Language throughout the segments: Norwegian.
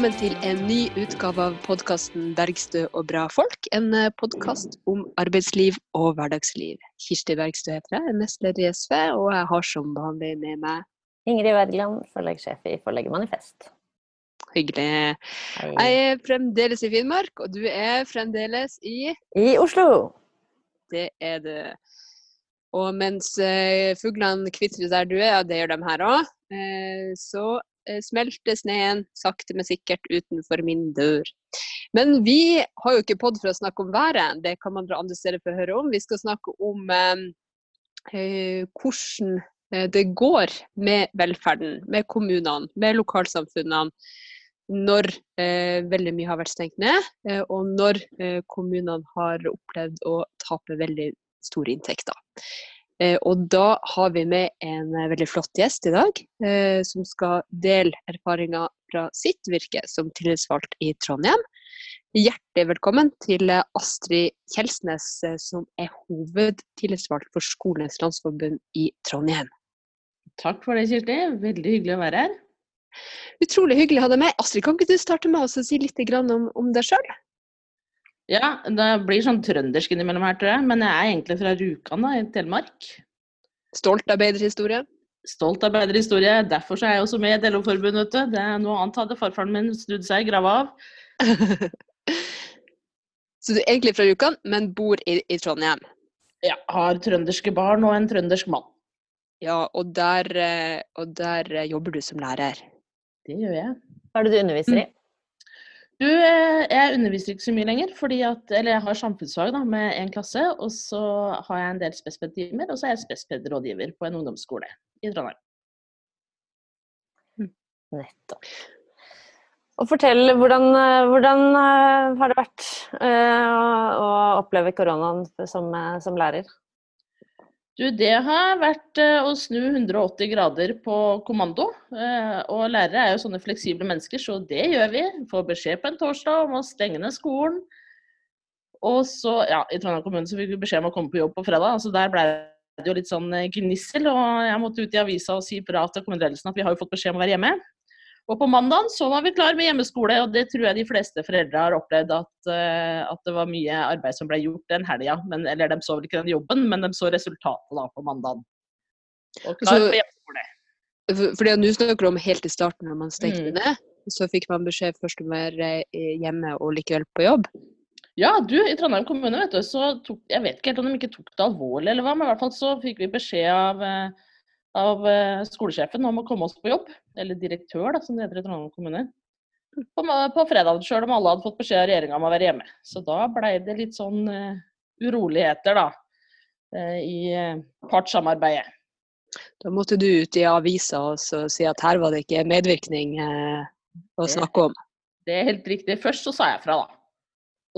Velkommen til en ny utgave av podkasten 'Bergstø og bra folk'. En podkast om arbeidsliv og hverdagsliv. Kirsti Bergstø heter jeg, er nestleder i SV, og jeg har som vanlig med meg Ingrid Wergeland, forlagssjef i Forlaget Manifest. Hyggelig. Hei. Jeg er fremdeles i Finnmark, og du er fremdeles i I Oslo. Det er det. Og mens eh, fuglene kvitrer der du er, og det gjør de her òg, eh, så eh, smelter sneen sakte, men sikkert utenfor min dør. Men vi har jo ikke podd for å snakke om været, det kan man dra andre steder for å høre om. Vi skal snakke om eh, eh, hvordan eh, det går med velferden, med kommunene, med lokalsamfunnene, når eh, veldig mye har vært stengt ned, eh, og når eh, kommunene har opplevd å tape veldig store inntekter. Eh, og da har vi med en eh, veldig flott gjest i dag, eh, som skal dele erfaringer fra sitt virke som tillitsvalgt i Trondheim. Hjertelig velkommen til Astrid Kjelsnes, som er hovedtillitsvalgt for Skolenes landsforbund i Trondheim. Takk for det, Kirsti. Veldig hyggelig å være her. Utrolig hyggelig å ha deg med. Astrid, kan ikke du starte med å si litt om, om deg sjøl? Ja, det blir sånn trøndersk innimellom her, tror jeg. Men jeg er egentlig fra Rjukan da, i Telemark. Stolt arbeiderhistorie? Stolt arbeiderhistorie. Derfor så er jeg også med i et LO-forbund, vet du. Det er noe annet hadde farfaren min snudd seg i grava av. Så du er egentlig fra Rjukan, men bor i, i Trondheim? Ja, har trønderske barn og en trøndersk mann. Ja, og der, eh, og der eh, jobber du som lærer. Det gjør jeg. Hva er det du underviser i? Du, eh, jeg underviser ikke så mye lenger, fordi at, eller jeg har samfunnsfag da, med én klasse. Og så har jeg en del spesped-timer, og så er jeg spesped-rådgiver på en ungdomsskole i Trondheim. Nettopp. Og fortell, hvordan, eh, hvordan eh, har det vært eh, å, oppleve koronaen som, som lærer? Du, det har vært eh, å snu 180 grader på kommando. eh, Og lærere er jo sånne fleksible mennesker, så det gjør vi. Får beskjed på en torsdag om å stenge ned skolen. Og så, ja, I Trondheim kommune så fikk vi beskjed om å komme på jobb på fredag. altså Der ble det jo litt sånn eh, gnissel, og jeg måtte ut i avisa og si bra til kommuneledelsen at vi har jo fått beskjed om å være hjemme. Og på mandag så var vi klar med hjemmeskole, og det tror jeg de fleste foreldre har opplevd at, eh, at det var mye arbeid som ble gjort den helga. Eller de så vel ikke den jobben, men de så resultatet da på mandag. Og klar for hjemmeskole. Fordi at Nå snakker du om helt i starten, når man stengte Mm. ned. Så fikk man beskjed først om å være eh, hjemme og likevel på jobb. Ja, du, i Trondheim kommune, vet du, så tok Jeg vet ikke helt om de ikke tok det alvorlig eller hva, men i hvert fall så fikk vi beskjed av, eh, av eh, skolesjefen om å komme oss på jobb. Eller direktør, da, som det heter i Trondheim kommune. På, på fredag, sjøl om alle hadde fått beskjed av regjeringa om å være hjemme. Så da blei det litt sånn uh, uroligheter, da. uh, I eh, partssamarbeidet. Da måtte du ut i avisa og si at her var det ikke medvirkning eh, å Det- snakke om. Det er helt riktig. Først så sa jeg fra, da.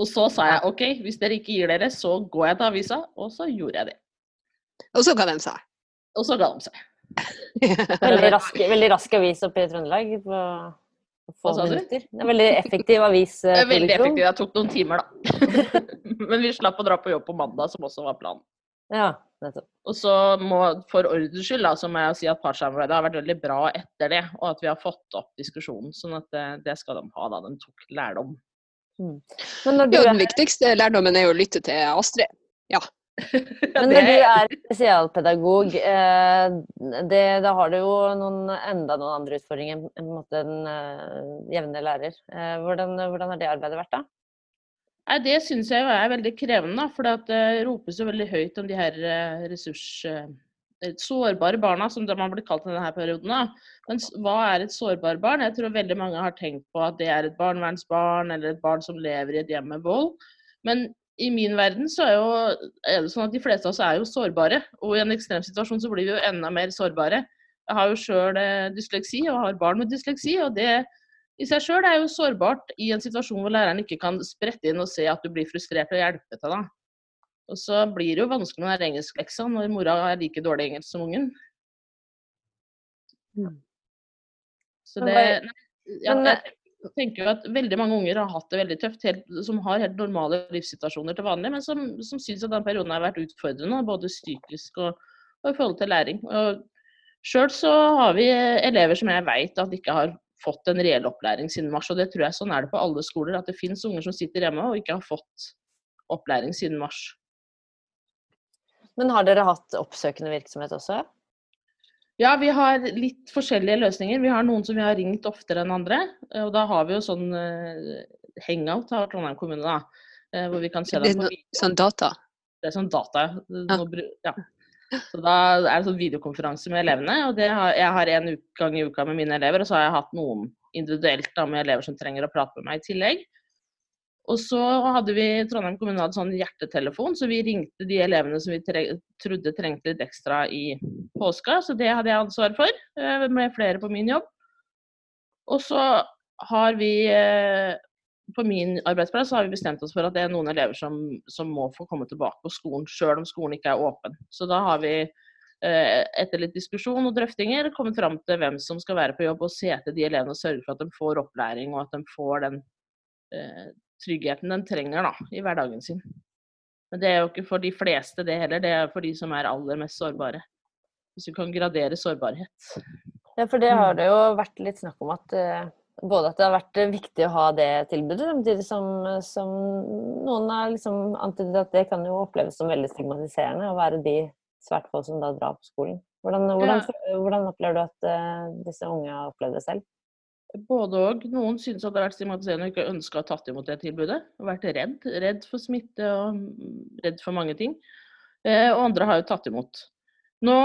Og så sa jeg OK, hvis dere ikke gir dere, så går jeg til avisa. Og så gjorde jeg det. Og så hva de seg. Og så ga de seg. Veldig rask, veldig rask avis oppe i Trøndelag på, på få Hva sa du? minutter. Det er veldig effektiv avis. Det er veldig effektiv. Det tok noen timer, da. Men vi slapp å dra på jobb på mandag, som også var planen. Ja, nettopp. Og så må, for ordens skyld, da, så må jeg si at partssamarbeidet har vært veldig bra etter det. Og at vi har fått opp diskusjonen. Sånn at det, det skal de ha, da. De tok lærdom. Mm. Men når du Ja, er den viktigste lærdommen er jo å lytte til Astrid. Men når du er spesialpedagog, eh, det, da har du jo noen, enda noen andre utfordringer enn en eh, jevne lærer. Eh, hvordan, hvordan har det arbeidet vært, da? Nei, Det syns jeg er veldig krevende, for det ropes jo veldig høyt om de her ressurs... Sårbare barna, som de har blitt kalt i denne perioden. Da. Men hva er et sårbart barn? Jeg tror veldig mange har tenkt på at det er et barnevernsbarn eller et barn som lever i et hjem med vold. Men i min verden så er, jo, er det sånn at de fleste av oss er jo sårbare. Og i en ekstrem situasjon så blir vi jo enda mer sårbare. Jeg har jo sjøl dysleksi og har barn med dysleksi. og det i seg sjøl er jo sårbart i en situasjon hvor læreren ikke kan sprette inn og se at du blir frustrert og hjelpe til. da. Og så blir det jo vanskelig med den engelskleksa når mora er like dårlig engelsk som ungen. Mm. Så det nei, ja, men- Jeg tenker jo at veldig mange unger har hatt det veldig tøft, helt, som har helt normale livssituasjoner til vanlig, men som, som syns at den perioden har vært utfordrende, både psykisk og, og i forhold til læring. Og Sjøl så har vi elever som jeg vet at ikke har fått en reell opplæring siden mars. Og det tror jeg sånn er det på alle skoler, at det finnes unger som sitter hjemme og ikke har fått opplæring siden mars. Men har dere hatt oppsøkende virksomhet også? Ja, vi har litt forskjellige løsninger. Vi har noen som vi har ringt oftere enn andre. Og da har vi jo sånn uh, hangout av Trondheim kommune, da. Uh, hvor vi kan se dem på video. Sånn data? Det er sånn data, ja. Så da er det sånn videokonferanse med elevene. og har, Jeg har en gang i uka med mine elever, og så har jeg hatt noen individuelt da, med elever som trenger å prate med meg i tillegg. Og så hadde vi Trondheim kommune hadde sånn hjertetelefon, så vi ringte de elevene som vi tre trodde trengte litt ekstra i påska. Så det hadde jeg ansvar for, eh, med flere på min jobb. Og så har vi eh, på min arbeidsplass har vi bestemt oss for at det er noen elever som, som må få komme tilbake på skolen, sjøl om skolen ikke er åpen. Så da har vi eh, etter litt diskusjon og drøftinger kommet fram til hvem som skal være på jobb og se etter de elevene og sørge for at de får opplæring og at de får den eh, tryggheten de trenger da, i hverdagen sin. Men det er jo ikke for de fleste det heller, det er for de som er aller mest sårbare. Hvis vi kan gradere sårbarhet. Ja, for det har det jo vært litt snakk om at uh både at det har vært viktig å ha det tilbudet, samtidig som, som noen har liksom antydet at det kan jo oppleves som veldig stigmatiserende å være de svært få som da drar på skolen. Hvordan, hvordan, ja. hvordan opplever du at uh, disse unge har opplevd det selv? Både og. Noen synes at det har vært stigmatiserende og ikke ønska å ha tatt imot det tilbudet. Og vært redd. Redd for smitte og redd for mange ting. Og andre har jo tatt imot. Nå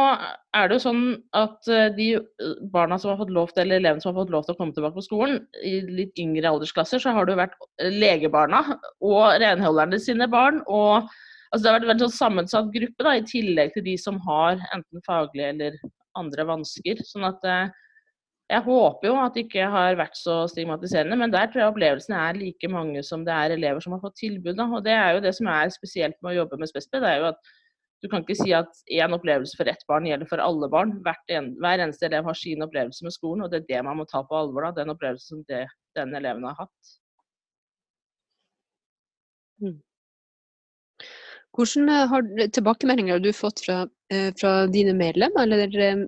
er det jo sånn at eh, de eh, barna som har fått lov til, eller elevene som har fått lov til å komme tilbake på skolen, i litt yngre aldersklasser, så har det jo vært eh, legebarna og renholderne sine barn. og altså Det har vært en sånn sammensatt gruppe, da, i tillegg til de som har enten faglige eller andre vansker. sånn at jeg håper jo at det ikke har vært så stigmatiserende, men der tror jeg opplevelsene er like mange som det er elever som har fått tilbud. Da. Og det er jo det som er spesielt med å jobbe med SPESP, det er jo at du kan ikke si at én opplevelse for ett barn gjelder for alle barn. En, hver eneste elev har sin opplevelse med skolen, og det er det man må ta på alvor. da, Den opplevelsen som det, den eleven har hatt. Mm. Hvilke har tilbakemeldinger har du fått fra, eh, fra dine medlemmer eller eh,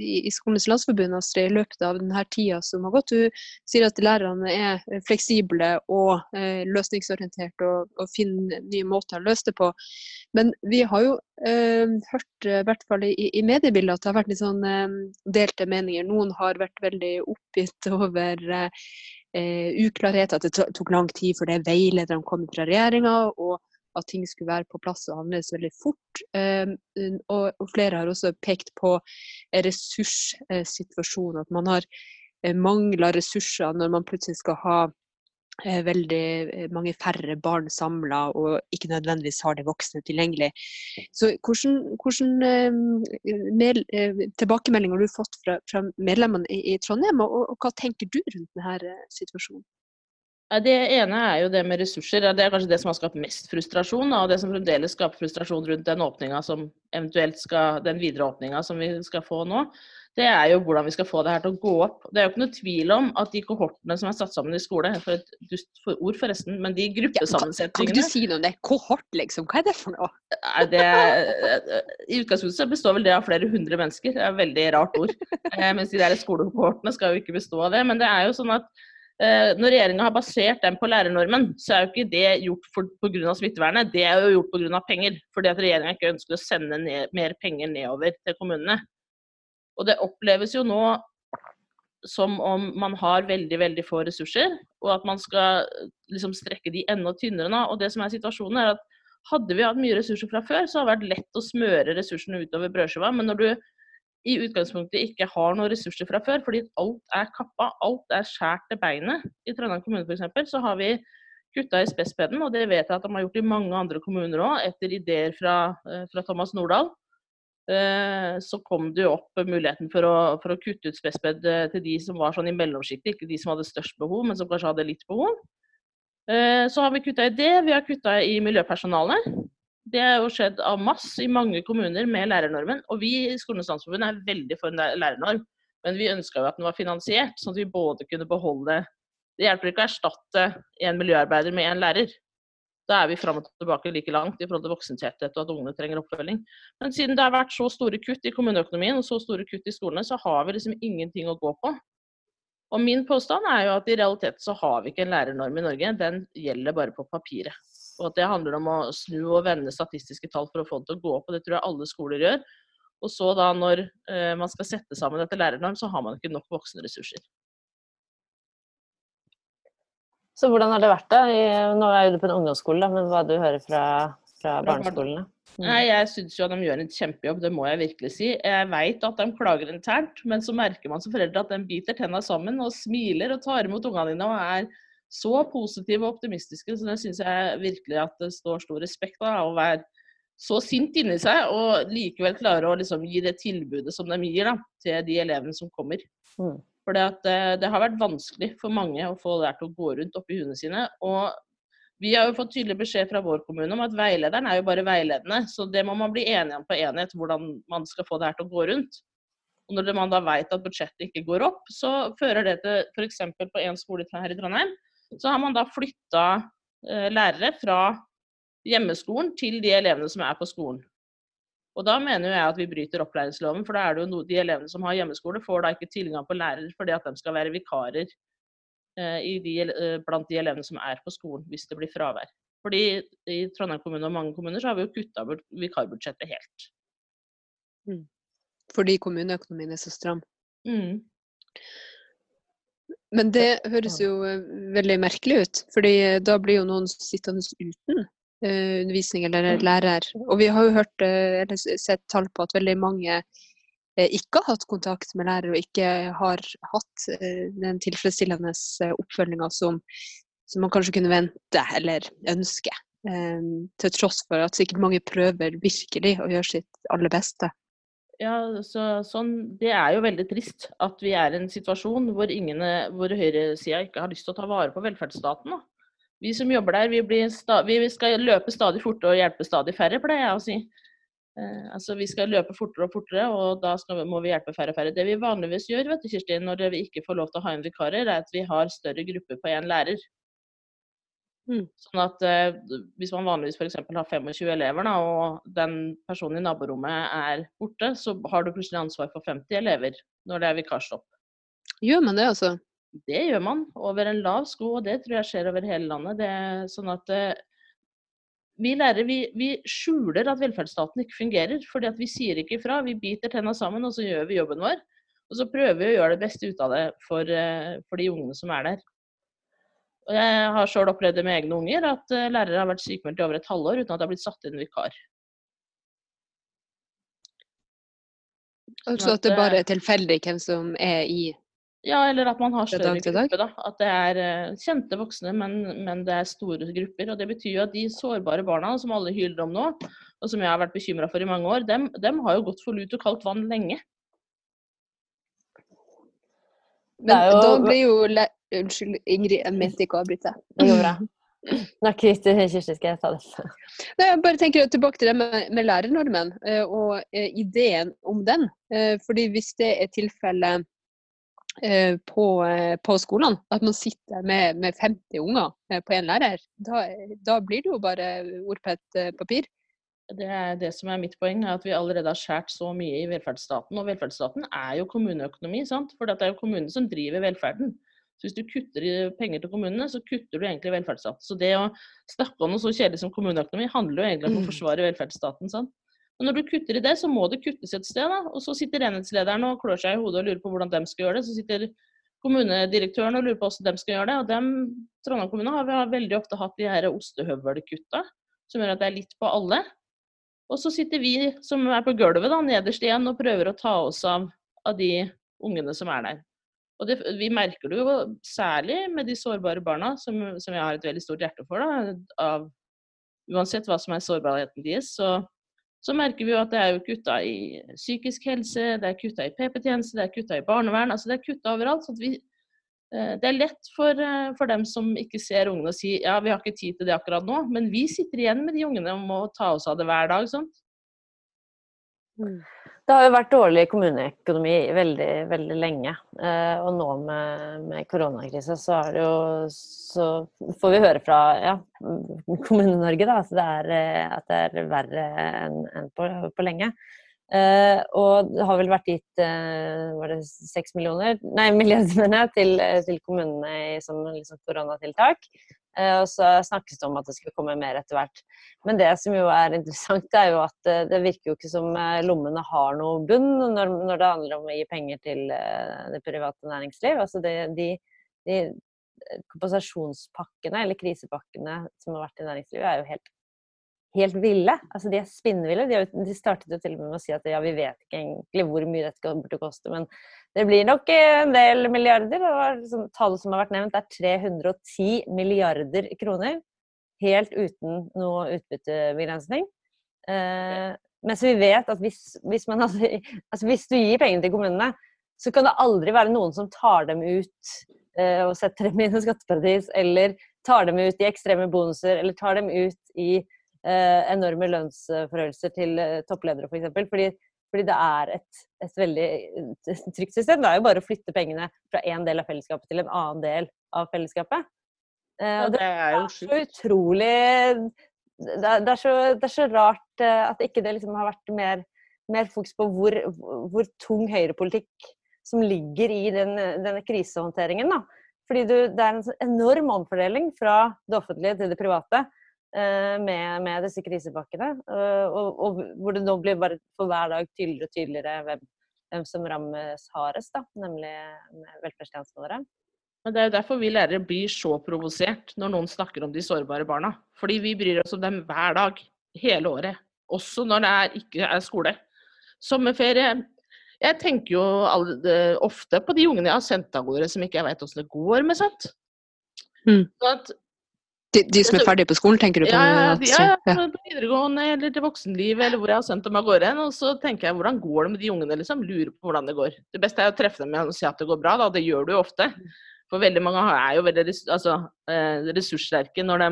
i Skolens landsforbund Astrid, i løpet av denne tida som har gått? Du sier at lærerne er fleksible og løsningsorienterte og, og, finner nye måter å løse det på. Men vi har jo eh, hørt, i hvert fall i, i mediebildet, at det har vært litt sånn eh, delte meninger. Noen har vært veldig oppgitt over eh, uklarhet, at det tok lang tid før det veilederne kom fra regjeringa. Og at ting skulle være på plass og handles veldig fort. Ehm, og, flere har også pekt på ressurssituasjonen, at man har eh, mangla ressurser når man plutselig skal ha eh, veldig eh, mange færre barn samla og ikke nødvendigvis har de voksne tilgjengelig. Så hvordan med, tilbakemeldinger har du fått fra, fra medlemmene i, i Trondheim, og, og, hva tenker du rundt denne situasjonen? Det ene er jo det med ressurser. Det er kanskje det som har skapt mest frustrasjon. Og det som fremdeles skaper frustrasjon rundt den åpninga som eventuelt skal, den videre åpninga som vi skal få nå, det er jo hvordan vi skal få det her til å gå opp. Det er jo ikke noe tvil om at de kohortene som er satt sammen i skole, for et dust for ord forresten, men de gruppesammensetningene ja, kan, kan, du si noe om det? Kohort, liksom? Hva er det for noe? Nei, Det, I utgangspunktet består vel det av flere hundre mennesker. Det er et veldig rart ord. Eh, mens de der skolekohortene skal jo ikke bestå av det. Men det er jo sånn at når regjeringa har basert den på lærernormen, så er jo ikke det gjort pga. smittevernet, det er jo gjort pga. penger. Fordi at regjeringa ikke ønsker å sende ned, mer penger nedover til kommunene. Og det oppleves jo nå som om man har veldig veldig få ressurser, og at man skal liksom strekke de enda tynnere nå. Og det som er situasjonen er at Hadde vi hatt mye ressurser fra før, så hadde det vært lett å smøre ressursene utover brødskiva. Men når du i utgangspunktet ikke har noen ressurser fra før, fordi alt er kappa, alt er skjært til beinet. I Trondheim kommune f.eks. så har vi kutta i spespeden, og det vet jeg at de har gjort i mange andre kommuner òg, etter ideer fra, eh, fra Thomas Nordahl. Eh, så kom det jo opp muligheten for å, for å kutte ut spesped eh, til de som var sånn i mellomsjiktet, ikke de som hadde størst behov, men som kanskje hadde litt behov. Så har vi kutta i det. Vi har kutta i miljøpersonalet. Det har jo skjedd av masse i mange kommuner med lærernormen. Og vi i Skolenes landsforbund er veldig for en lærernorm, men vi ønska jo at den var finansiert, sånn at vi både kunne beholde Det hjelper ikke å erstatte en miljøarbeider med en lærer. Da er vi fram og tilbake like langt i forhold til voksentetthet og at ungene trenger oppfølging. Men siden det har vært så store kutt i kommuneøkonomien og så store kutt i skolene, så har vi liksom ingenting å gå på. Og min påstand er jo at i realiteten så har vi ikke en lærernorm i Norge. Den gjelder bare på papiret. Og at det handler om å snu og vende statistiske tall for å få det til å gå opp. Og det tror jeg alle skoler gjør. Og så da når eh, man skal sette sammen etter lærernorm, så har man ikke nok voksenressurser. Så hvordan har det vært da? Nå er du på en ungdomsskole, men hva du hører fra, fra barneskolene? Mm. Nei, Jeg syns jo at de gjør en kjempejobb, det må jeg virkelig si. Jeg veit at de klager internt, men så merker man som foreldre at de biter tenna sammen og smiler og tar imot ungene dine og er så positive og optimistiske. Så det syns jeg virkelig at det står stor respekt av. Å være så sint inni seg og likevel klare å liksom gi det tilbudet som de gir da, til de elevene som kommer. Mm. For det, eh, det, har vært vanskelig for mange å få det til å gå rundt oppi hundene sine. Og vi har jo fått tydelig beskjed fra vår kommune om at veilederen er jo bare veiledende. Så det må man bli enige om på enighet, hvordan man skal få det her til å gå rundt. Og når man da vet at budsjettet ikke går opp, så fører det til f.eks. på en skole her i Trondheim, så har man da flytta eh, lærere fra hjemmeskolen til de elevene som er på skolen. Og da mener jeg at vi bryter opplæringsloven, for da er det jo no, de elevene som har hjemmeskole, får da ikke tilgang på lærer fordi at de skal være vikarer Eh, de, eh, blant de elevene som er på skolen, hvis det blir fravær. Fordi i Trondheim kommune og mange kommuner så har vi jo kutta vikarbudsjettet helt. Mm. Fordi kommuneøkonomien er så stram. Mm. Men det høres jo eh, veldig merkelig ut, fordi da blir jo noen sittende uten undervisning eller lærer. Og vi har jo hørt, eller sett tall på at veldig mange Eh, ikke har hatt kontakt med lærer og ikke har hatt eh, den tilfredsstillende eh, oppfølginga som, som, man kanskje kunne vente eller ønske. Til tross for at sikkert mange prøver virkelig å gjøre sitt aller beste. Ja, så, sånn, Det er jo veldig trist at vi er i en situasjon hvor, ingen, hvor høyresida ikke har lyst til å ta vare på velferdsstaten. Da. Vi som jobber der, vi, sta, vi skal løpe stadig fortere og hjelpe stadig færre, pleier jeg å si. Eh, altså Vi skal løpe fortere og fortere, og da skal, må vi hjelpe færre og færre. Det vi vanligvis gjør vet du, Kirstin, når vi ikke får lov til å ha inn vikarer, er at vi har større grupper på én lærer. Mm. Sånn at eh, Hvis man vanligvis f.eks. har 25 elever, da, og den personen i naborommet er borte, så har du plutselig ansvar for 50 elever når det er vikarstopp. Gjør man det, altså? Det gjør man over en lav sko, og det tror jeg skjer over hele landet. Det er sånn at eh, vi lærere vi, vi, skjuler at velferdsstaten ikke fungerer, fordi at vi sier ikke ifra. Vi biter tenna sammen, og så gjør vi jobben vår. Og så prøver vi å gjøre det beste ut av det for, eh, for de ungene som er der. Og jeg har sjøl opplevd det med egne unger, at eh, lærere har vært sykemeldt i over et halvår uten at det har blitt satt inn vikar. Altså at det bare er tilfeldig hvem som er i ja, eller at man har større grupper. da. At det er uh, kjente voksne, men, men, det er store grupper. og Det betyr jo at de sårbare barna som alle hyler om nå, og som jeg har vært bekymra for i mange år, dem, dem, har jo gått for lut og kaldt vann lenge. Men jo... da blir jo Unnskyld, Ingrid, jeg mente ikke å avbryte. Det går bra. Nå, Kirsti, Kirsti, skal jeg ta det? Nei, jeg bare tenker tilbake til det med, med lærernormen eh, og eh, ideen om den. fordi hvis det er tilfellet Eh, på, eh, på skolene. At man sitter med, med 50 unger eh, på én lærer. Da, da, blir det jo bare ord på et papir. Det er det som er mitt poeng, er at vi allerede har skåret så mye i velferdsstaten. Og velferdsstaten er jo kommuneøkonomi, sant? for det er jo kommunene som driver velferden. Så hvis du kutter i penger til kommunene, så kutter du egentlig velferdsstaten. Så det å snakke om noe så kjedelig som kommuneøkonomi handler jo egentlig om å mm. forsvare velferdsstaten. sant? Men når du kutter i det, så må det kuttes et sted. Da. Og så sitter enhetslederen og klør seg i hodet og lurer på hvordan de skal gjøre det. Så sitter kommunedirektøren og lurer på hvordan de skal gjøre det. Og dem, Trondheim kommune har, har veldig ofte hatt de her ostehøvelkutta, som gjør at det er litt på alle. Og så sitter vi som er på gulvet da, nederst igjen og prøver å ta oss av, av de ungene som er der. Og det, Vi merker det jo særlig med de sårbare barna, som, som jeg har et veldig stort hjerte for. Da, av, uansett hva som er sårbarheten deres, så så merker vi jo at det er jo kutta i psykisk helse, det er kutta i PP-tjeneste, det er kutta i barnevern. altså Det er kutta overalt. så vi, eh, Det er lett for, eh, for, dem som ikke ser ungene og si ja, vi har ikke tid til det akkurat nå, men vi sitter igjen med de ungene og må ta oss av det hver dag. sånt. Mm. Det har jo vært dårlig kommuneøkonomi veldig, veldig lenge. Eh, og nå med, med koronakrisa så, jo, så, får vi høre fra ja, Kommune-Norge at, det er, at det er verre enn en på, på, lenge. Uh, og det har vel vært gitt var det 6 millioner, nei, milliarder til, til kommunene som liksom, koronatiltak. Uh, og så snakkes det om at det skulle komme mer etter hvert. Men det som jo er interessant, er jo at det virker jo ikke som lommene har noe bunn når, når det handler om å gi penger til det private næringsliv. Altså det, de, de kompensasjonspakkene eller krisepakkene som har vært i næringslivet, er jo helt helt ville. Altså, de er spinnville. De, de, startet jo til og med med å si at ja, vi vet ikke egentlig hvor mye dette å koste, men det blir nok en del milliarder. og sånn, Tallet som har vært nevnt, er 310 milliarder kroner. Helt uten noe utbyttebegrensning. Eh, mens vi vet at hvis, hvis, man, altså, hvis du gir pengene til kommunene, så kan det aldri være noen som tar dem ut eh, og setter dem inn i skatteparadis, eller tar dem ut i ekstreme bonuser, eller tar dem ut i enorme lønnsforhøyelser til eh, toppledere, f.eks. For eksempel, fordi, fordi det er et, et veldig trygt system. Det er jo bare å flytte pengene fra én del av fellesskapet til en annen del av fellesskapet. Eh, og det er jo så utrolig det er, det, er så, det er, så, rart eh, at ikke det liksom har vært mer, mer fokus på hvor, hvor tung høyrepolitikk som ligger i den, denne krisehåndteringen. Da. Fordi du, det er en enorm omfordeling fra det offentlige til det private. Eh, med, med, disse krisepakkene. Eh, og, og, hvor det nå blir bare for hver dag tydeligere og tydeligere hvem, hvem som rammes hardest, da, nemlig velferdstjenestene våre. Men Det er jo derfor vi lærere blir så provosert når noen snakker om de sårbare barna. Fordi vi bryr oss om dem hver dag, hele året. Også når det er, ikke er skole. Sommerferie. Jeg tenker jo ofte på de ungene jeg har sendt av gårde som ikke jeg vet åssen det går med. sant? Mm. Så at de, de, som er ferdige på skolen, tenker du på? Ja, ja, ja, på videregående eller til voksenlivet eller hvor jeg har sendt dem av gårde. Og så tenker jeg hvordan går det med de ungene, liksom. Lurer på hvordan det går. Det beste er å treffe dem og si at det går bra, da. Det gjør du jo ofte. For veldig mange er jo veldig altså, eh, ressurssterke når de,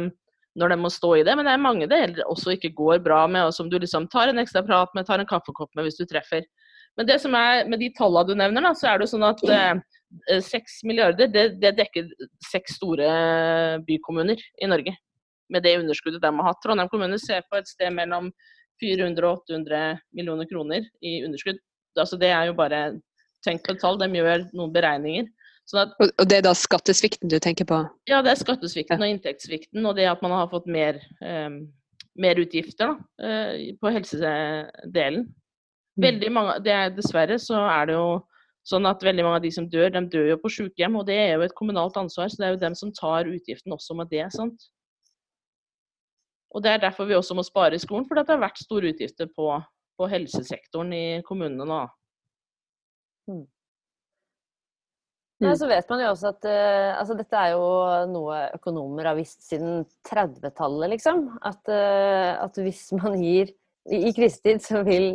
når de må stå i det. Men det er mange det også ikke går bra med, og som du liksom tar en ekstra prat med, tar en kaffekopp med hvis du treffer. Men det som er med de tallene du nevner, da, så er det jo sånn at Eh, seks milliarder, det, det, dekker seks store bykommuner i Norge. Med det underskuddet de har hatt. Trondheim kommune ser på et sted mellom 400 og 800 millioner kroner i underskudd. Altså det er jo bare tenk på et tall, de gjør noen beregninger. Sånn at, og det er da skattesvikten du tenker på? Ja, det er skattesvikten og inntektssvikten. Og det at man har fått mer, um, mer utgifter da, uh, på helsedelen. Mm. Veldig mange, det er, Dessverre så er det jo Sånn at veldig mange av de som dør, de dør jo på sykehjem, og det er jo et kommunalt ansvar. Så det er jo dem som tar utgiften også med det. sant? Og Det er derfor vi også må spare i skolen, for det har vært store utgifter på, på helsesektoren i kommunene nå. Mm. Ja, så vet man jo også at uh, altså dette er jo noe økonomer har visst siden 30-tallet, liksom. At, uh, at, hvis man gir I, i krisetid så vil,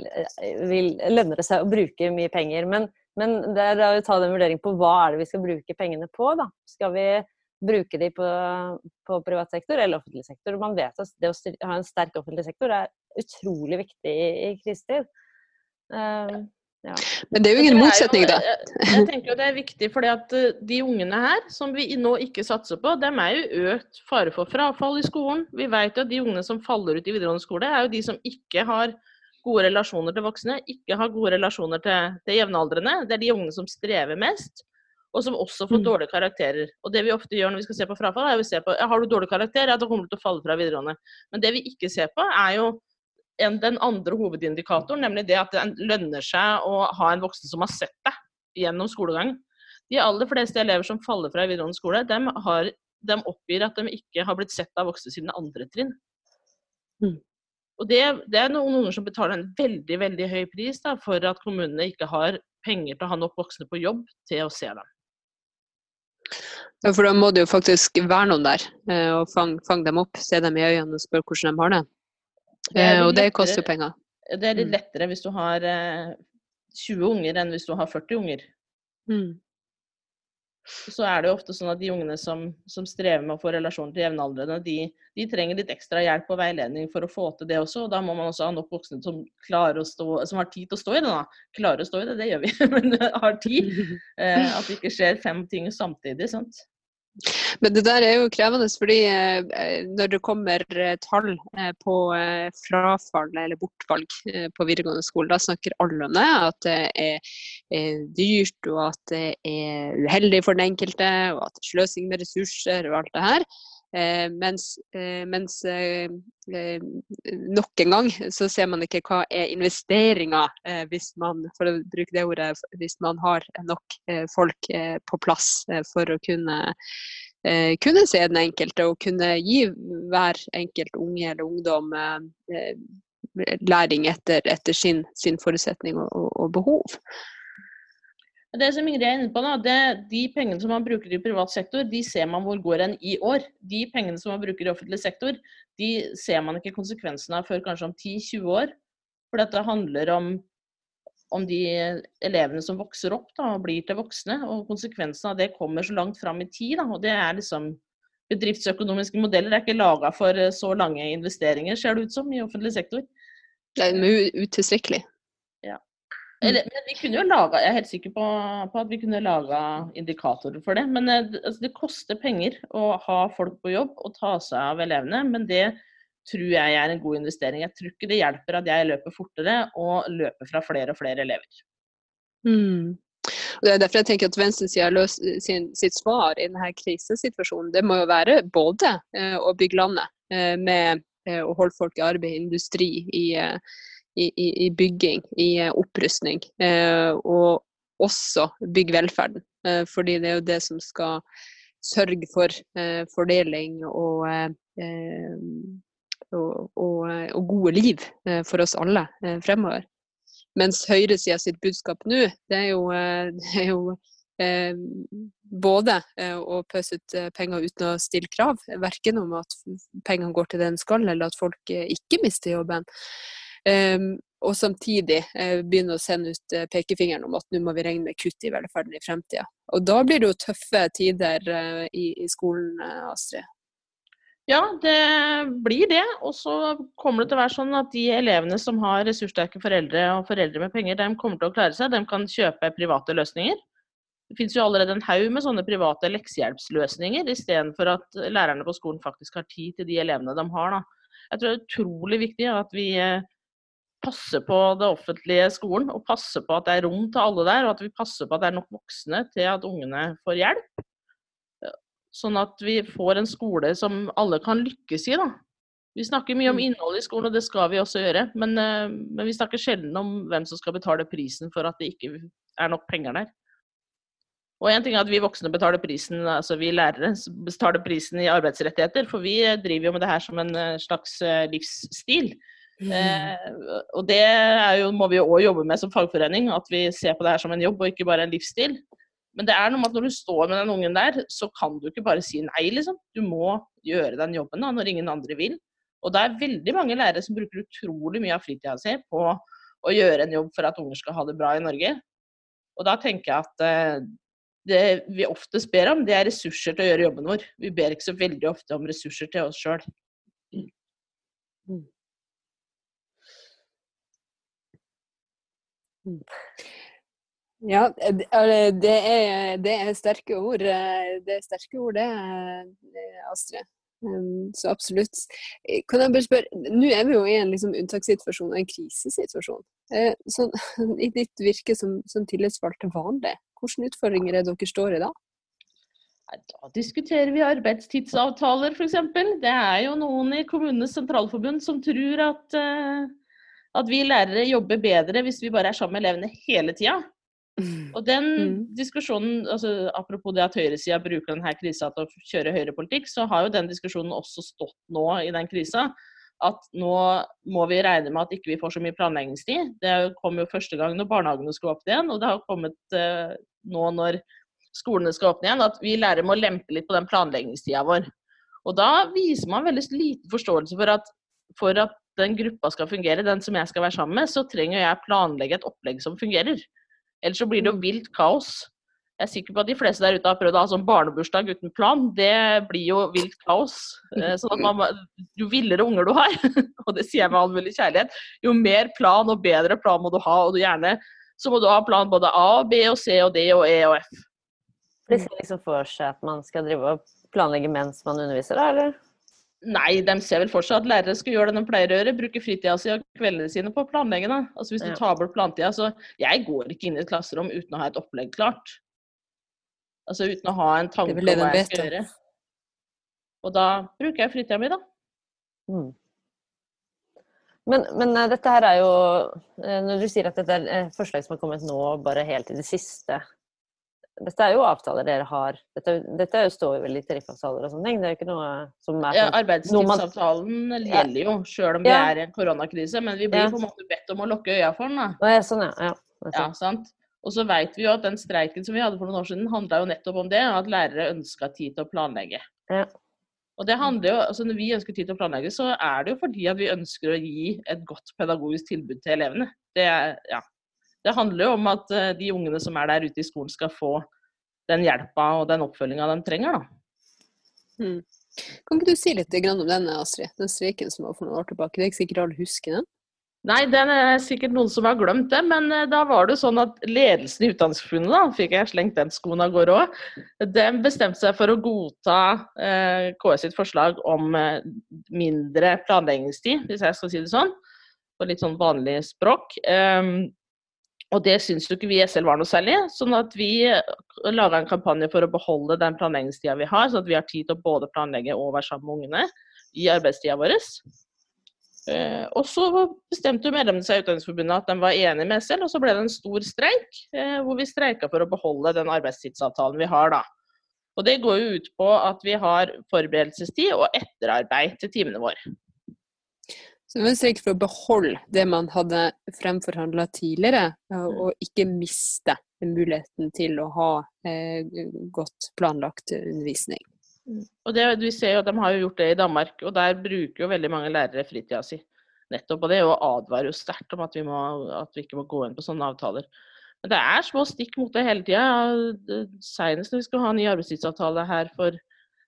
vil lønner det seg å bruke mye penger. Men men det er å ta den vurderingen på hva er det vi skal bruke pengene på, da. Skal vi bruke de på, på privat sektor eller offentlig sektor? Man vet at det å ha en sterk offentlig sektor er utrolig viktig i, i krisetid. Uh, ja. Men det er jo ingen motsetning, da. Jeg, jeg, tenker jo det er viktig, fordi at eh, de ungene her, som vi nå ikke satser på, dem er jo økt fare for frafall i skolen. Vi vet jo at de ungene som faller ut i videregående skole, er jo de som ikke har gode relasjoner til voksne, ikke har gode relasjoner til, til jevnaldrende. Det er de unge som strever mest, og som også får mm. dårlige karakterer. Og det vi ofte gjør når vi skal se på frafall, er å se på ja, har du dårlig karakter, ja, da kommer du til å falle fra videregående. Men det vi ikke ser på, er jo en, den andre hovedindikatoren, nemlig det at det lønner seg å ha en voksen som har sett deg gjennom skolegang. De aller fleste elever som faller fra videregående skole, de, har, de oppgir at de ikke har blitt sett av voksne siden andre trinn. Mm. Og det, det, er noen unger som betaler en veldig veldig høy pris da, for at kommunene ikke har penger til å ha nok voksne på jobb til å se dem. Ja, for da må det jo faktisk være noen der eh, og fange fang dem opp, se dem i øynene og spørre hvordan de har det. det eh, og det koster jo penger. Det er litt mm. lettere hvis du har 20 unger enn hvis du har 40 unger. Mm så er det jo ofte sånn at de ungene som, som strever med å få relasjon til jevnaldrende, de, de, trenger litt ekstra hjelp og veiledning for å få til det også. og Da må man også ha nok voksne som, stå, som har tid til å stå i det. da. Klarer å stå i det, det gjør vi, men har tid. Eh, at det ikke skjer fem ting samtidig. sant? Men det der er jo krevende, fordi eh, når det kommer eh, tall eh, på frafall eller bortvalg på videregående skole, da snakker alle om det. At det er, dyrt, og at det er uheldig for den enkelte, og at det er sløsing med ressurser og alt det her. Eh, mens, eh, mens eh, nok en gang så ser man ikke hva er investeringer hvis man for å bruke det ordet, hvis man har nok folk på plass for å kunne, kunne se den enkelte og kunne gi hver enkelt unge eller ungdom læring etter, etter sin, sin, forutsetning og, og, og behov. Det som Ingrid er inne på nå, det, De pengene som man bruker i privat sektor, de ser man hvor går hen i år. De pengene som man bruker i offentlig sektor, de ser man ikke konsekvensene av før kanskje om 10-20 år. For dette handler om, om de elevene som vokser opp da, og blir til voksne. Og konsekvensene av det kommer så langt fram i tid. Da, og det er liksom Bedriftsøkonomiske modeller er ikke laga for så lange investeringer, ser det ut som, i offentlig sektor. Det er utilstrekkelig. Men vi kunne jo laga Jeg er helt sikker på, på at vi kunne laga indikatorer for det. Men eh, altså, det koster penger å ha folk på jobb og ta seg av elevene. Men det tror jeg er en god investering. Jeg tror ikke det hjelper at jeg løper fortere og løper fra flere og flere elever. Mm. Og det er derfor jeg tenker at venstresida sin, sitt svar i denne krisesituasjonen, det må jo være både eh, å bygge landet eh, med eh, å holde folk i arbeid, industri, i eh, i, bygging, i eh, opprustning. Eh, og også bygge velferden. Eh, fordi det er jo det som skal sørge for fordeling og, og, og, og gode liv for oss alle fremover. Mens høyresida sitt budskap nå, det er jo, det er jo eh, både å pøse ut penger uten å stille krav, verken om at pengene går til det de skal, eller at folk ikke mister jobben. Um, og samtidig uh, begynne å sende ut uh, pekefingeren om at nå må vi regne med kutt i velferden i fremtida. Og da blir det jo tøffe tider uh, i, i, skolen, Astrid. Ja, det blir det. Og så kommer det til å være sånn at de elevene som har ressurssterke foreldre og foreldre med penger, de kommer til å klare seg. De kan kjøpe private løsninger. Det finnes jo allerede en haug med sånne private leksehjelpsløsninger, istedenfor at lærerne på skolen faktisk har tid til de elevene de har. Da. Jeg tror det er utrolig viktig at vi passe på det offentlige skolen og passe på at det er rom til alle der, og at vi passer på at det er nok voksne til at ungene får hjelp. Sånn at vi får en skole som alle kan lykkes i. da. Vi snakker mye om mm. innholdet i skolen, og det skal vi også gjøre. Men, eh, men, vi snakker sjelden om hvem som skal betale prisen for at det ikke er nok penger der. Og en ting er at vi voksne betaler prisen, altså vi lærere betaler prisen i arbeidsrettigheter, for vi driver jo med det her som en eh, slags eh, livsstil. Eh, og det jo, må vi jo òg jobbe med som fagforening, at vi ser på det her som en jobb og ikke bare en livsstil. Men det er noe med at når du står med den ungen der, så kan du ikke bare si nei, liksom. Du må gjøre den jobben da, når ingen andre vil. Og det er veldig mange lærere som bruker utrolig mye av fritida si på å gjøre en jobb for at unger skal ha det bra i Norge. Og da tenker jeg at eh, det vi oftest ber om, det er ressurser til å gjøre jobben vår. Vi ber ikke så veldig ofte om ressurser til oss sjøl. Mm. Ja, det er, det er, sterke ord. Det er sterke ord, det, Astrid. Um, så absolutt. Kan jeg bare spørre, Nå er vi jo i en liksom unntakssituasjon, en krisesituasjon. Eh, sånn, I ditt virke som, som tillitsvalgt til vanlig, hvilke utfordringer er dere står i da? Da diskuterer vi arbeidstidsavtaler, f.eks. Det er jo noen i Kommunenes Sentralforbund som tror at uh, at vi lærere jobber bedre hvis vi bare er sammen med elevene hele tida. Og den mm. diskusjonen, altså apropos det at høyresida bruker denne krisa til å kjøre høyrepolitikk, så har jo den diskusjonen også stått nå i den krisa. At nå må vi regne med at ikke vi får så mye planleggingstid. Det kom jo første gang når barnehagene skulle åpne igjen, og det har kommet eh, nå når skolene skal åpne igjen, at vi lærere må lempe litt på den planleggingstida vår. Og da viser man veldig liten forståelse for at, for at den gruppa skal fungere, den som jeg skal være sammen med, så trenger jeg planlegge et opplegg som fungerer. Ellers så blir det jo mm. vilt kaos. Jeg er sikker på at de fleste der ute har prøvd å ha sånn barnebursdag uten plan. Det blir jo vilt kaos. Eh, sånn at man, jo villere unger du har, og det sier jeg med all mulig kjærlighet, jo mer plan og bedre plan må du ha. Og du gjerne så må du ha plan både A, B og C og D og E og F. De ser liksom for seg at man skal drive og planlegge mens man underviser, da, eller? Nei, de ser vel for seg at lærere skal gjøre det de pleier å gjøre, bruke fritida si og kveldene sine på å planlegge. Da. Altså Hvis du tar bort plantida, så Jeg går ikke inn i et klasserom uten å ha et opplegg klart. Altså uten å ha en tanke om hva jeg skal gjøre. Og da bruker jeg fritida mi, da. Mm. Men, men eh, dette her er jo eh, Når du sier at dette er eh, forslag som har kommet nå, bare helt i det siste Dette er jo avtaler dere har. Dette, dette er jo- står jo vel i tariffavtaler og sånne ting. Det er jo ikke noe som er Ja, sånn Arbeidstidsavtalen gjelder jo, sjøl om det Ja. er en koronakrise. Men vi blir Ja. på en måte bedt om å lukke øya for den. da. Ja, Sånn, ja. ja. Ja, sant? Og så vet vi jo at den streiken som vi hadde for noen år siden, handla jo nettopp om det. At lærere ønska tid til å planlegge. Ja. Og det handler jo, altså Når vi ønsker tid til å planlegge, så er det jo fordi at vi ønsker å gi et godt pedagogisk tilbud til elevene. Det, er- ja. Det handler jo om at eh, de ungene som er der ute i skolen, skal få den hjelpa og den oppfølginga de trenger. Mm. Kan ikke du si litt om denne, Astrid? Den streiken som var for noen år tilbake. Det er ikke sikkert alle husker den? Nei, det er sikkert noen som har glemt det, men eh, da var det sånn at ledelsen i Utdanningsforbundet, da, fikk jeg slengt den skoen av gårde òg, den bestemte seg for å godta eh, KS sitt forslag om eh, mindre planleggingstid, hvis jeg skal si det sånn, på litt sånn vanlig språk. Um, og det syns jo ikke vi i SL var noe særlig, sånn at vi laga en kampanje for å beholde den planleggingstida vi har, sånn at vi har tid til å både planlegge og være sammen med ungene i arbeidstida vår. Eh, og så bestemte medlemmene seg i Utdanningsforbundet at de var enige med SL, og så ble det en stor streik, eh, hvor vi streika for å beholde den arbeidstidsavtalen vi har da. Og det går jo ut på at vi har forberedelsestid og etterarbeid til timene våre. Så det var en streik for å beholde det man hadde fremforhandla tidligere, og, Mm. ikke miste muligheten til å ha eh, godt planlagt undervisning. Og det, vi ser jo at De har jo gjort det i Danmark, og der bruker jo veldig mange lærere fritida si. Nettopp, og Det og advarer jo sterkt om at vi, må, at vi ikke må gå inn på sånne avtaler. Men det er små stikk mot det hele tida. Senest når vi skulle ha en ny arbeidstidsavtale her for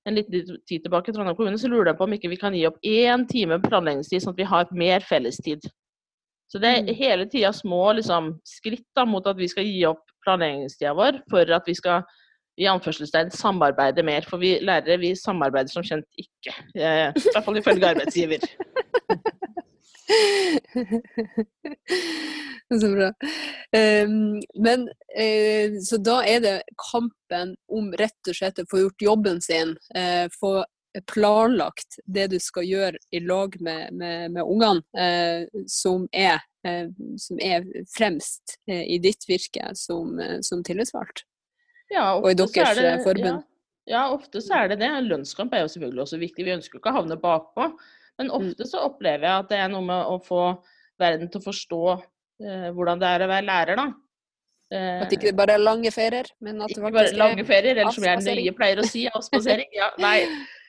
en liten tid tilbake i Trondheim kommune, så lurer jeg på om ikke vi kan gi opp én time planleggingstid, sånn at vi har mer fellestid. Så det er hele tida små liksom, skritt da, mot at vi skal gi opp planleggingstida vår for at vi skal i anførselstegn samarbeide mer. For vi lærere vi samarbeider som kjent ikke. Eh, I hvert fall ifølge arbeidsgiver. Så bra. Ehm, men eh, så da er det kampen om rett og slett å få gjort jobben sin, eh, få planlagt det du skal gjøre i lag med, med, med ungene, eh, som, er, som er fremst i ditt virke som, som tillitsvalgt. Ja, Og i er deres, det, forbund. Ja, ja, ofte så er det det. Lønnskamp er jo selvfølgelig også viktig. Vi ønsker jo ikke å havne bakpå. Men Mm. ofte så opplever jeg at det er noe med å få verden til å forstå hvordan det er å være lærer, da. Eh, At ikke det bare er lange ferier, men at det ikke bare faktisk lange er ferier, eller som jeg nøye pleier å si, avspasering. Ja, nei.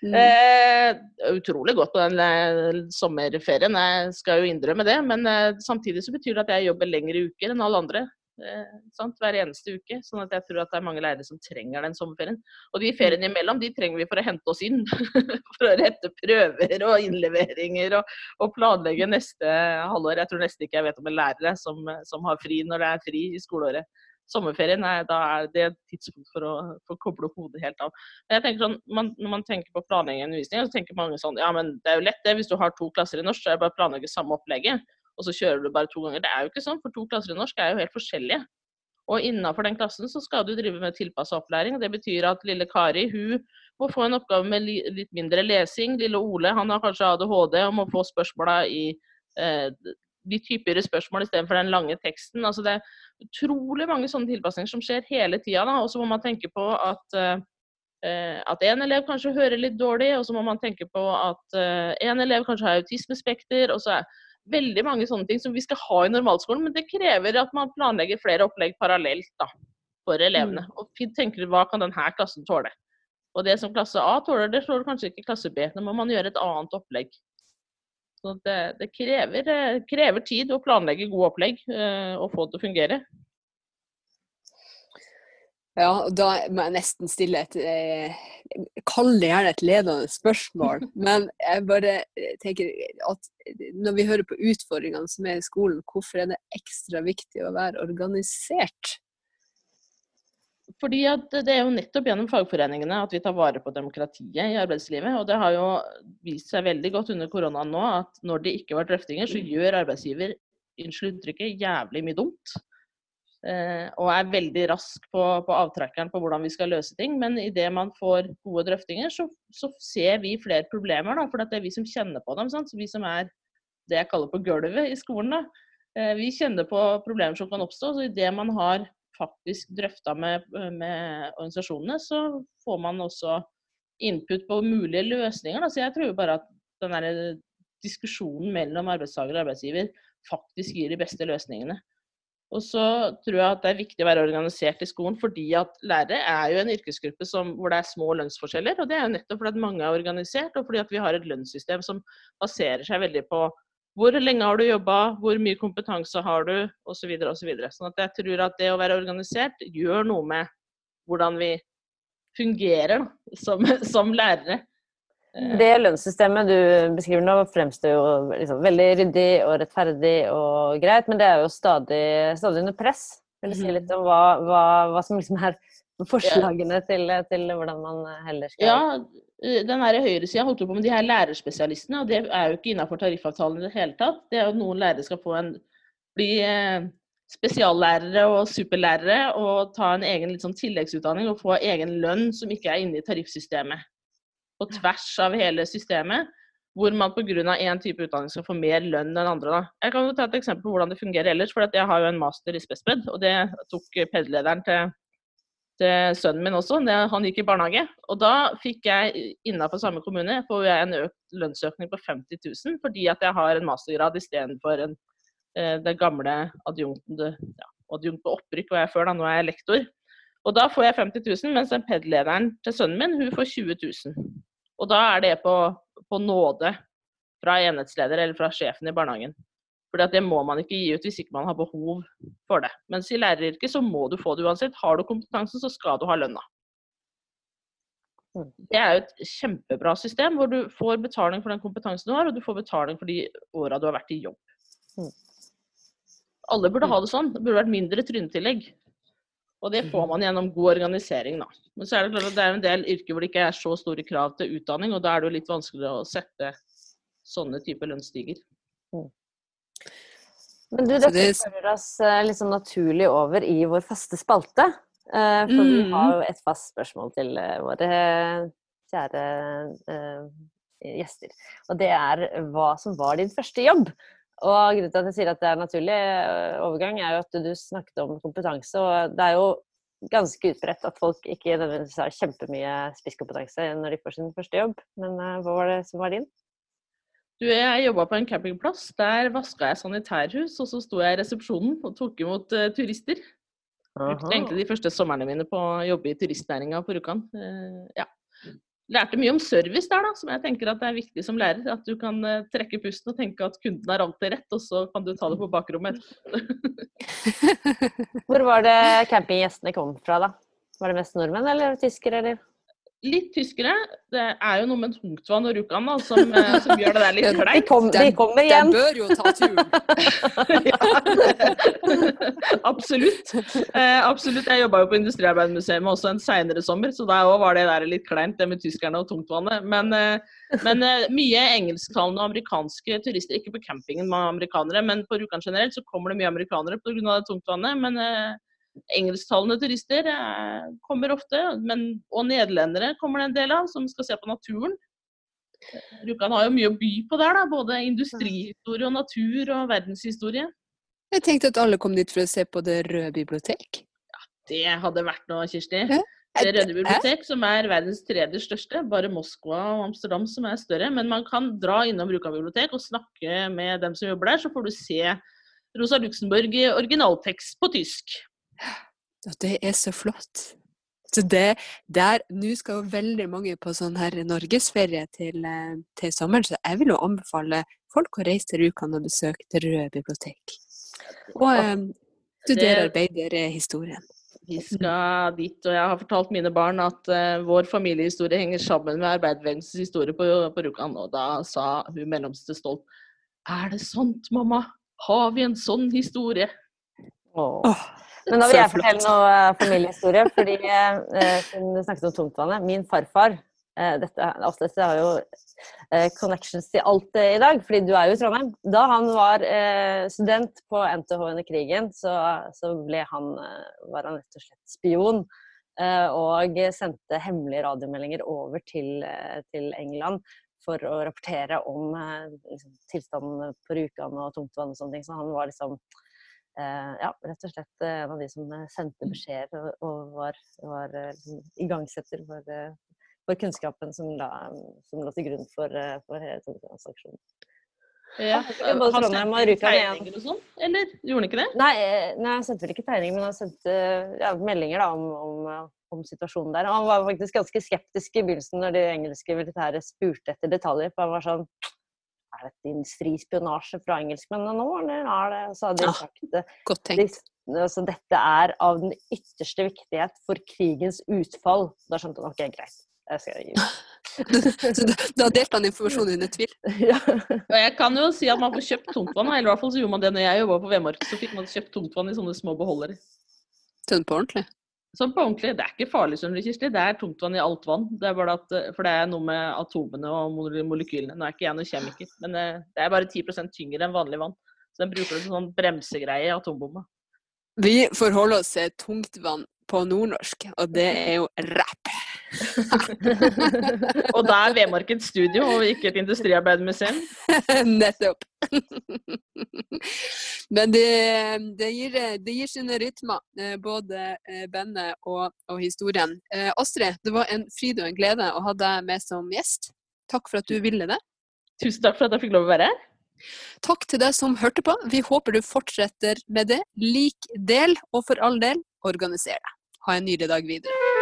Mm. Eh, utrolig godt på den eh, sommerferien, jeg skal jo innrømme det. Men eh, samtidig så betyr det at jeg jobber lengre uker enn alle andre. Eh, sant? Hver eneste uke. Sånn at jeg tror at det er mange lærere som trenger den sommerferien. Og de feriene imellom, de trenger vi for å hente oss inn. for å rette prøver og innleveringer og, og planlegge neste halvår. Jeg tror nesten ikke jeg vet om en lærer som, som har fri når det er fri i skoleåret. Sommerferien nei, da er det et tidspunkt for å, for å koble hodet helt av. Men jeg tenker sånn, man, Når man tenker på planlegging av undervisning, så tenker mange sånn Ja, men det er jo lett det. Hvis du har to klasser i norsk, så er det bare å planlegge samme opplegget. Og så kjører du bare to ganger. Det er jo ikke sånn, for to klasser i norsk er jo helt forskjellige. Og innafor den klassen så skal du drive med tilpassa opplæring. Det betyr at lille Kari hun må få en oppgave med litt mindre lesing. Lille Ole han har kanskje ADHD og må få spørsmåla i eh, de typer spørsmål istedenfor den lange teksten. Altså det er utrolig mange sånne tilpasninger som skjer hele tida. Og så må man tenke på at eh, at en elev kanskje hører litt dårlig, og så må man tenke på at eh, en elev kanskje har autismespekter. og så er veldig mange sånne ting som vi skal ha i normalskolen, men det krever at man planlegger flere opplegg parallelt da, for elevene. Og tenker hva kan denne klassen tåle. Og det som klasse A tåler, det tåler kanskje ikke klasse B. Nå må man gjøre et annet opplegg. Så det, det krever, eh, krever, tid å planlegge gode opplegg eh, og få det til å fungere. Ja, og da må jeg nesten stille et eh, Kall det gjerne et ledende spørsmål. Men jeg bare tenker at når vi hører på utfordringene som er i skolen, hvorfor er det ekstra viktig å være organisert? fordi det er jo nettopp gjennom fagforeningene at vi tar vare på demokratiet i arbeidslivet. Og det har jo vist seg veldig godt under koronaen nå at når det ikke var drøftinger, så gjør arbeidsgiver unnskyld uttrykket, jævlig mye dumt. Eh, og er veldig rask på, på, avtrekkeren på hvordan vi skal løse ting. Men idet man får gode drøftinger, så, så, ser vi flere problemer. Da, for det er vi som kjenner på dem. Sant? vi som er det jeg kaller på gulvet i skolen. Da. Eh, vi kjenner på problemer som kan oppstå. så Idet man har faktisk drøfta med, med, organisasjonene, så får man også input på mulige løsninger. Da. Så jeg tror bare at den diskusjonen mellom arbeidstaker og arbeidsgiver faktisk gir de beste løsningene. Og så tror jeg at det er viktig å være organisert i skolen, fordi at lærere er jo en yrkesgruppe som, hvor det er små lønnsforskjeller. Og det er jo nettopp fordi at mange er organisert, og fordi at vi har et lønnssystem som baserer seg veldig på hvor lenge har du jobba, hvor mye kompetanse har du, osv. Så videre, og så sånn at jeg tror at det å være organisert gjør noe med hvordan vi fungerer da, som, som lærere. Det lønnssystemet du beskriver nå, fremstår jo liksom veldig ryddig og rettferdig og greit, men det er jo stadig, stadig under press. Vil du si litt om hva, hva, hva som liksom er forslagene til, til, hvordan man heller skal Ja, den her høyresida holdt på med de her lærerspesialistene, og det er jo ikke innafor tariffavtalen i det hele tatt. Det er jo Noen lærere skal få en, bli eh, spesiallærere og superlærere og ta en egen sånn tilleggsutdanning og få egen lønn som ikke er inne i tariffsystemet på tvers av hele systemet, hvor man pga. én type utdanning skal få mer lønn enn andre. Da. Jeg kan jo ta et eksempel på hvordan det fungerer ellers. for Jeg har jo en master i spesped, og det tok PED-lederen til, til, sønnen min også. Han gikk i barnehage. Og da fikk jeg innenfor samme kommune får jeg en økt lønnsøkning på 50 000 fordi at jeg har en mastergrad istedenfor den det gamle adjunkten. Ja, adjunkt på opprykk var jeg før, da. Nå er jeg lektor. Og da får jeg 50 000, mens den PED-lederen til sønnen min hun får 20 000. Og da er det på, på nåde fra enhetsleder eller fra sjefen i barnehagen. For det må man ikke gi ut hvis ikke man har behov for det. Mens i læreryrket så må du få det uansett. Har du kompetansen, så skal du ha lønna. Det er jo et kjempebra system hvor du får betaling for den kompetansen du har, og du får betaling for de åra du har vært i jobb. Mm. Alle burde ha det sånn. Det burde vært mindre trynetillegg. Og det får mhm. man gjennom god organisering, da. Men så er det klart at det er en del yrker hvor det ikke er så store krav til utdanning, og da er det jo litt vanskeligere å sette sånne typer lønnsstiger. Mm. Men du, dette det... fører oss eh, litt sånn naturlig over i vår faste spalte. Eh, for mm. vi har jo et fast spørsmål til eh, våre kjære gjester. Og det er hva som var din første jobb? Og grunnen til at jeg sier at det er en naturlig eh, overgang, er jo at du snakket om kompetanse. Og det er jo ganske utbredt at folk ikke nødvendigvis har kjempemye spisskompetanse når de får sin første jobb. Men uh, hva var det som var din? Du, jeg jobba på en campingplass. Der vaska jeg sanitærhus, og så sto jeg i resepsjonen og tok imot uh, turister. Brukte egentlig de første somrene mine på å jobbe i turistnæringa på Rjukan. Uh, ja lærte mye om service der, da, som jeg tenker at det er viktig som lærer. At du kan uh, trekke pusten og tenke at kunden har alltid rett, og så kan du ta det på bakrommet Hvor var det campinggjestene kom fra, da? Var det mest nordmenn eller tyskere, eller? Litt tyskere. Det er jo noe med tungtvann og Rjukan som, eh, som, gjør det der litt kleint. De, kom, de kommer igjen. Den bør jo ta turen. ja, absolutt. Eh, absolutt. Jeg jobba jo på Industriarbeidermuseet også en seinere sommer, så da òg var det der litt kleint, det med tyskerne og tungtvannet. Men, eh, men eh, mye engelsktalende og amerikanske turister, ikke på campingen med amerikanere, men på Rjukan generelt så kommer det mye amerikanere pga. det tungtvannet. men eh, Engelsktalende turister eh, kommer ofte, men, og nederlendere kommer det en del av, som skal se på naturen. Rjukan har jo mye å by på der, da, både industrihistorie og natur og verdenshistorie. Jeg tenkte at alle kom dit for å se på Det røde bibliotek. Ja, Det hadde vært noe, Kirsti. Det Røde bibliotek, som er verdens tredje største. Bare Moskva og Amsterdam som er større. Men man kan dra innom Rjukan bibliotek og snakke med dem som jobber der, så får du se Rosa Luxemburg i originaltekst på tysk. Og det er så flott. Så det der Nå skal jo veldig mange på sånn her norgesferie til, til sommeren, så jeg vil jo anbefale folk å reise til Rjukan og besøke Det røde bibliotek. Og um, studere arbeiderhistorien. Vi skal dit, og jeg har fortalt mine barn at uh, vår familiehistorie henger sammen med arbeiderbevegelsens historie på, på Rjukan. Og da sa hun mellomste stolt Er det sant, mamma? Har vi en sånn historie? Åh. Men da vil jeg fortelle noe eh, familiehistorie. fordi hun Siden du snakket om tungtvannet. Min farfar eh, dette, altså, dette har jo eh, connections til alt eh, i dag, fordi du er jo i Trondheim. Da han var eh, student på NTH under krigen, så, så ble han, var han rett og slett spion. og sendte hemmelige radiomeldinger over til, til England for å rapportere om liksom, tilstanden på Rjukan og tungtvann og sånne ting. Så han var liksom Eh, ja, rett og slett eh, en av de som eh, sendte mm. beskjeder og, var, var liksom, igangsetter for, for, kunnskapen som, la, som lå til grunn for, for hele transaksjonen. Ja, han sendte og Rjukan igjen. Og sånn, eller gjorde han ikke det? Nei, nei, han sendte vel ikke tegninger, men han sendte ja, meldinger da, om, om, om, situasjonen der. Og han var faktisk ganske skeptisk i begynnelsen når de engelske militære spurte etter detaljer. for han var sånn er dette industrispionasje fra engelskmennene nå, eller er det Så hadde de sagt det. Godt tenkt. altså, dette er av den ytterste viktighet for krigens utfall. Da skjønte han ok, greit. Jeg skal gi så da delte han informasjonen under tvil? ja. Jeg kan jo si at man får kjøpt tomtvann, eller i hvert fall så gjorde man det når jeg jobba på Vemork. Så fikk man kjøpt tomtvann i sånne små beholdere. Sånn på ordentlig? Sånn på ordentlig. Det er ikke farlig, skjønner du, Kirsti. Det er tungtvann i alt vann. Det er bare at, eh, for det er noe med atomene og molekylene. Nå er ikke jeg noen kjemiker, men eh, det er bare 10% tyngre enn vanlig vann. Så den bruker du som sånn bremsegreie i atombomba. Vi forholder oss til tungtvann på nordnorsk, og det er jo rapp. og da er Vemork et studio og ikke et industriarbeidermuseum? Nettopp. Men det, det, gir, det, gir, sine rytmer, eh, både eh, bandet og, og, historien. Eh, Astrid, det var en fryd og en glede å ha deg med som gjest. Takk for at du ville det. Tusen takk for at jeg fikk lov å være her. Takk til deg som hørte på. Vi håper du fortsetter med det. Lik del, og for all del, organiser deg. Ha en nydelig dag videre.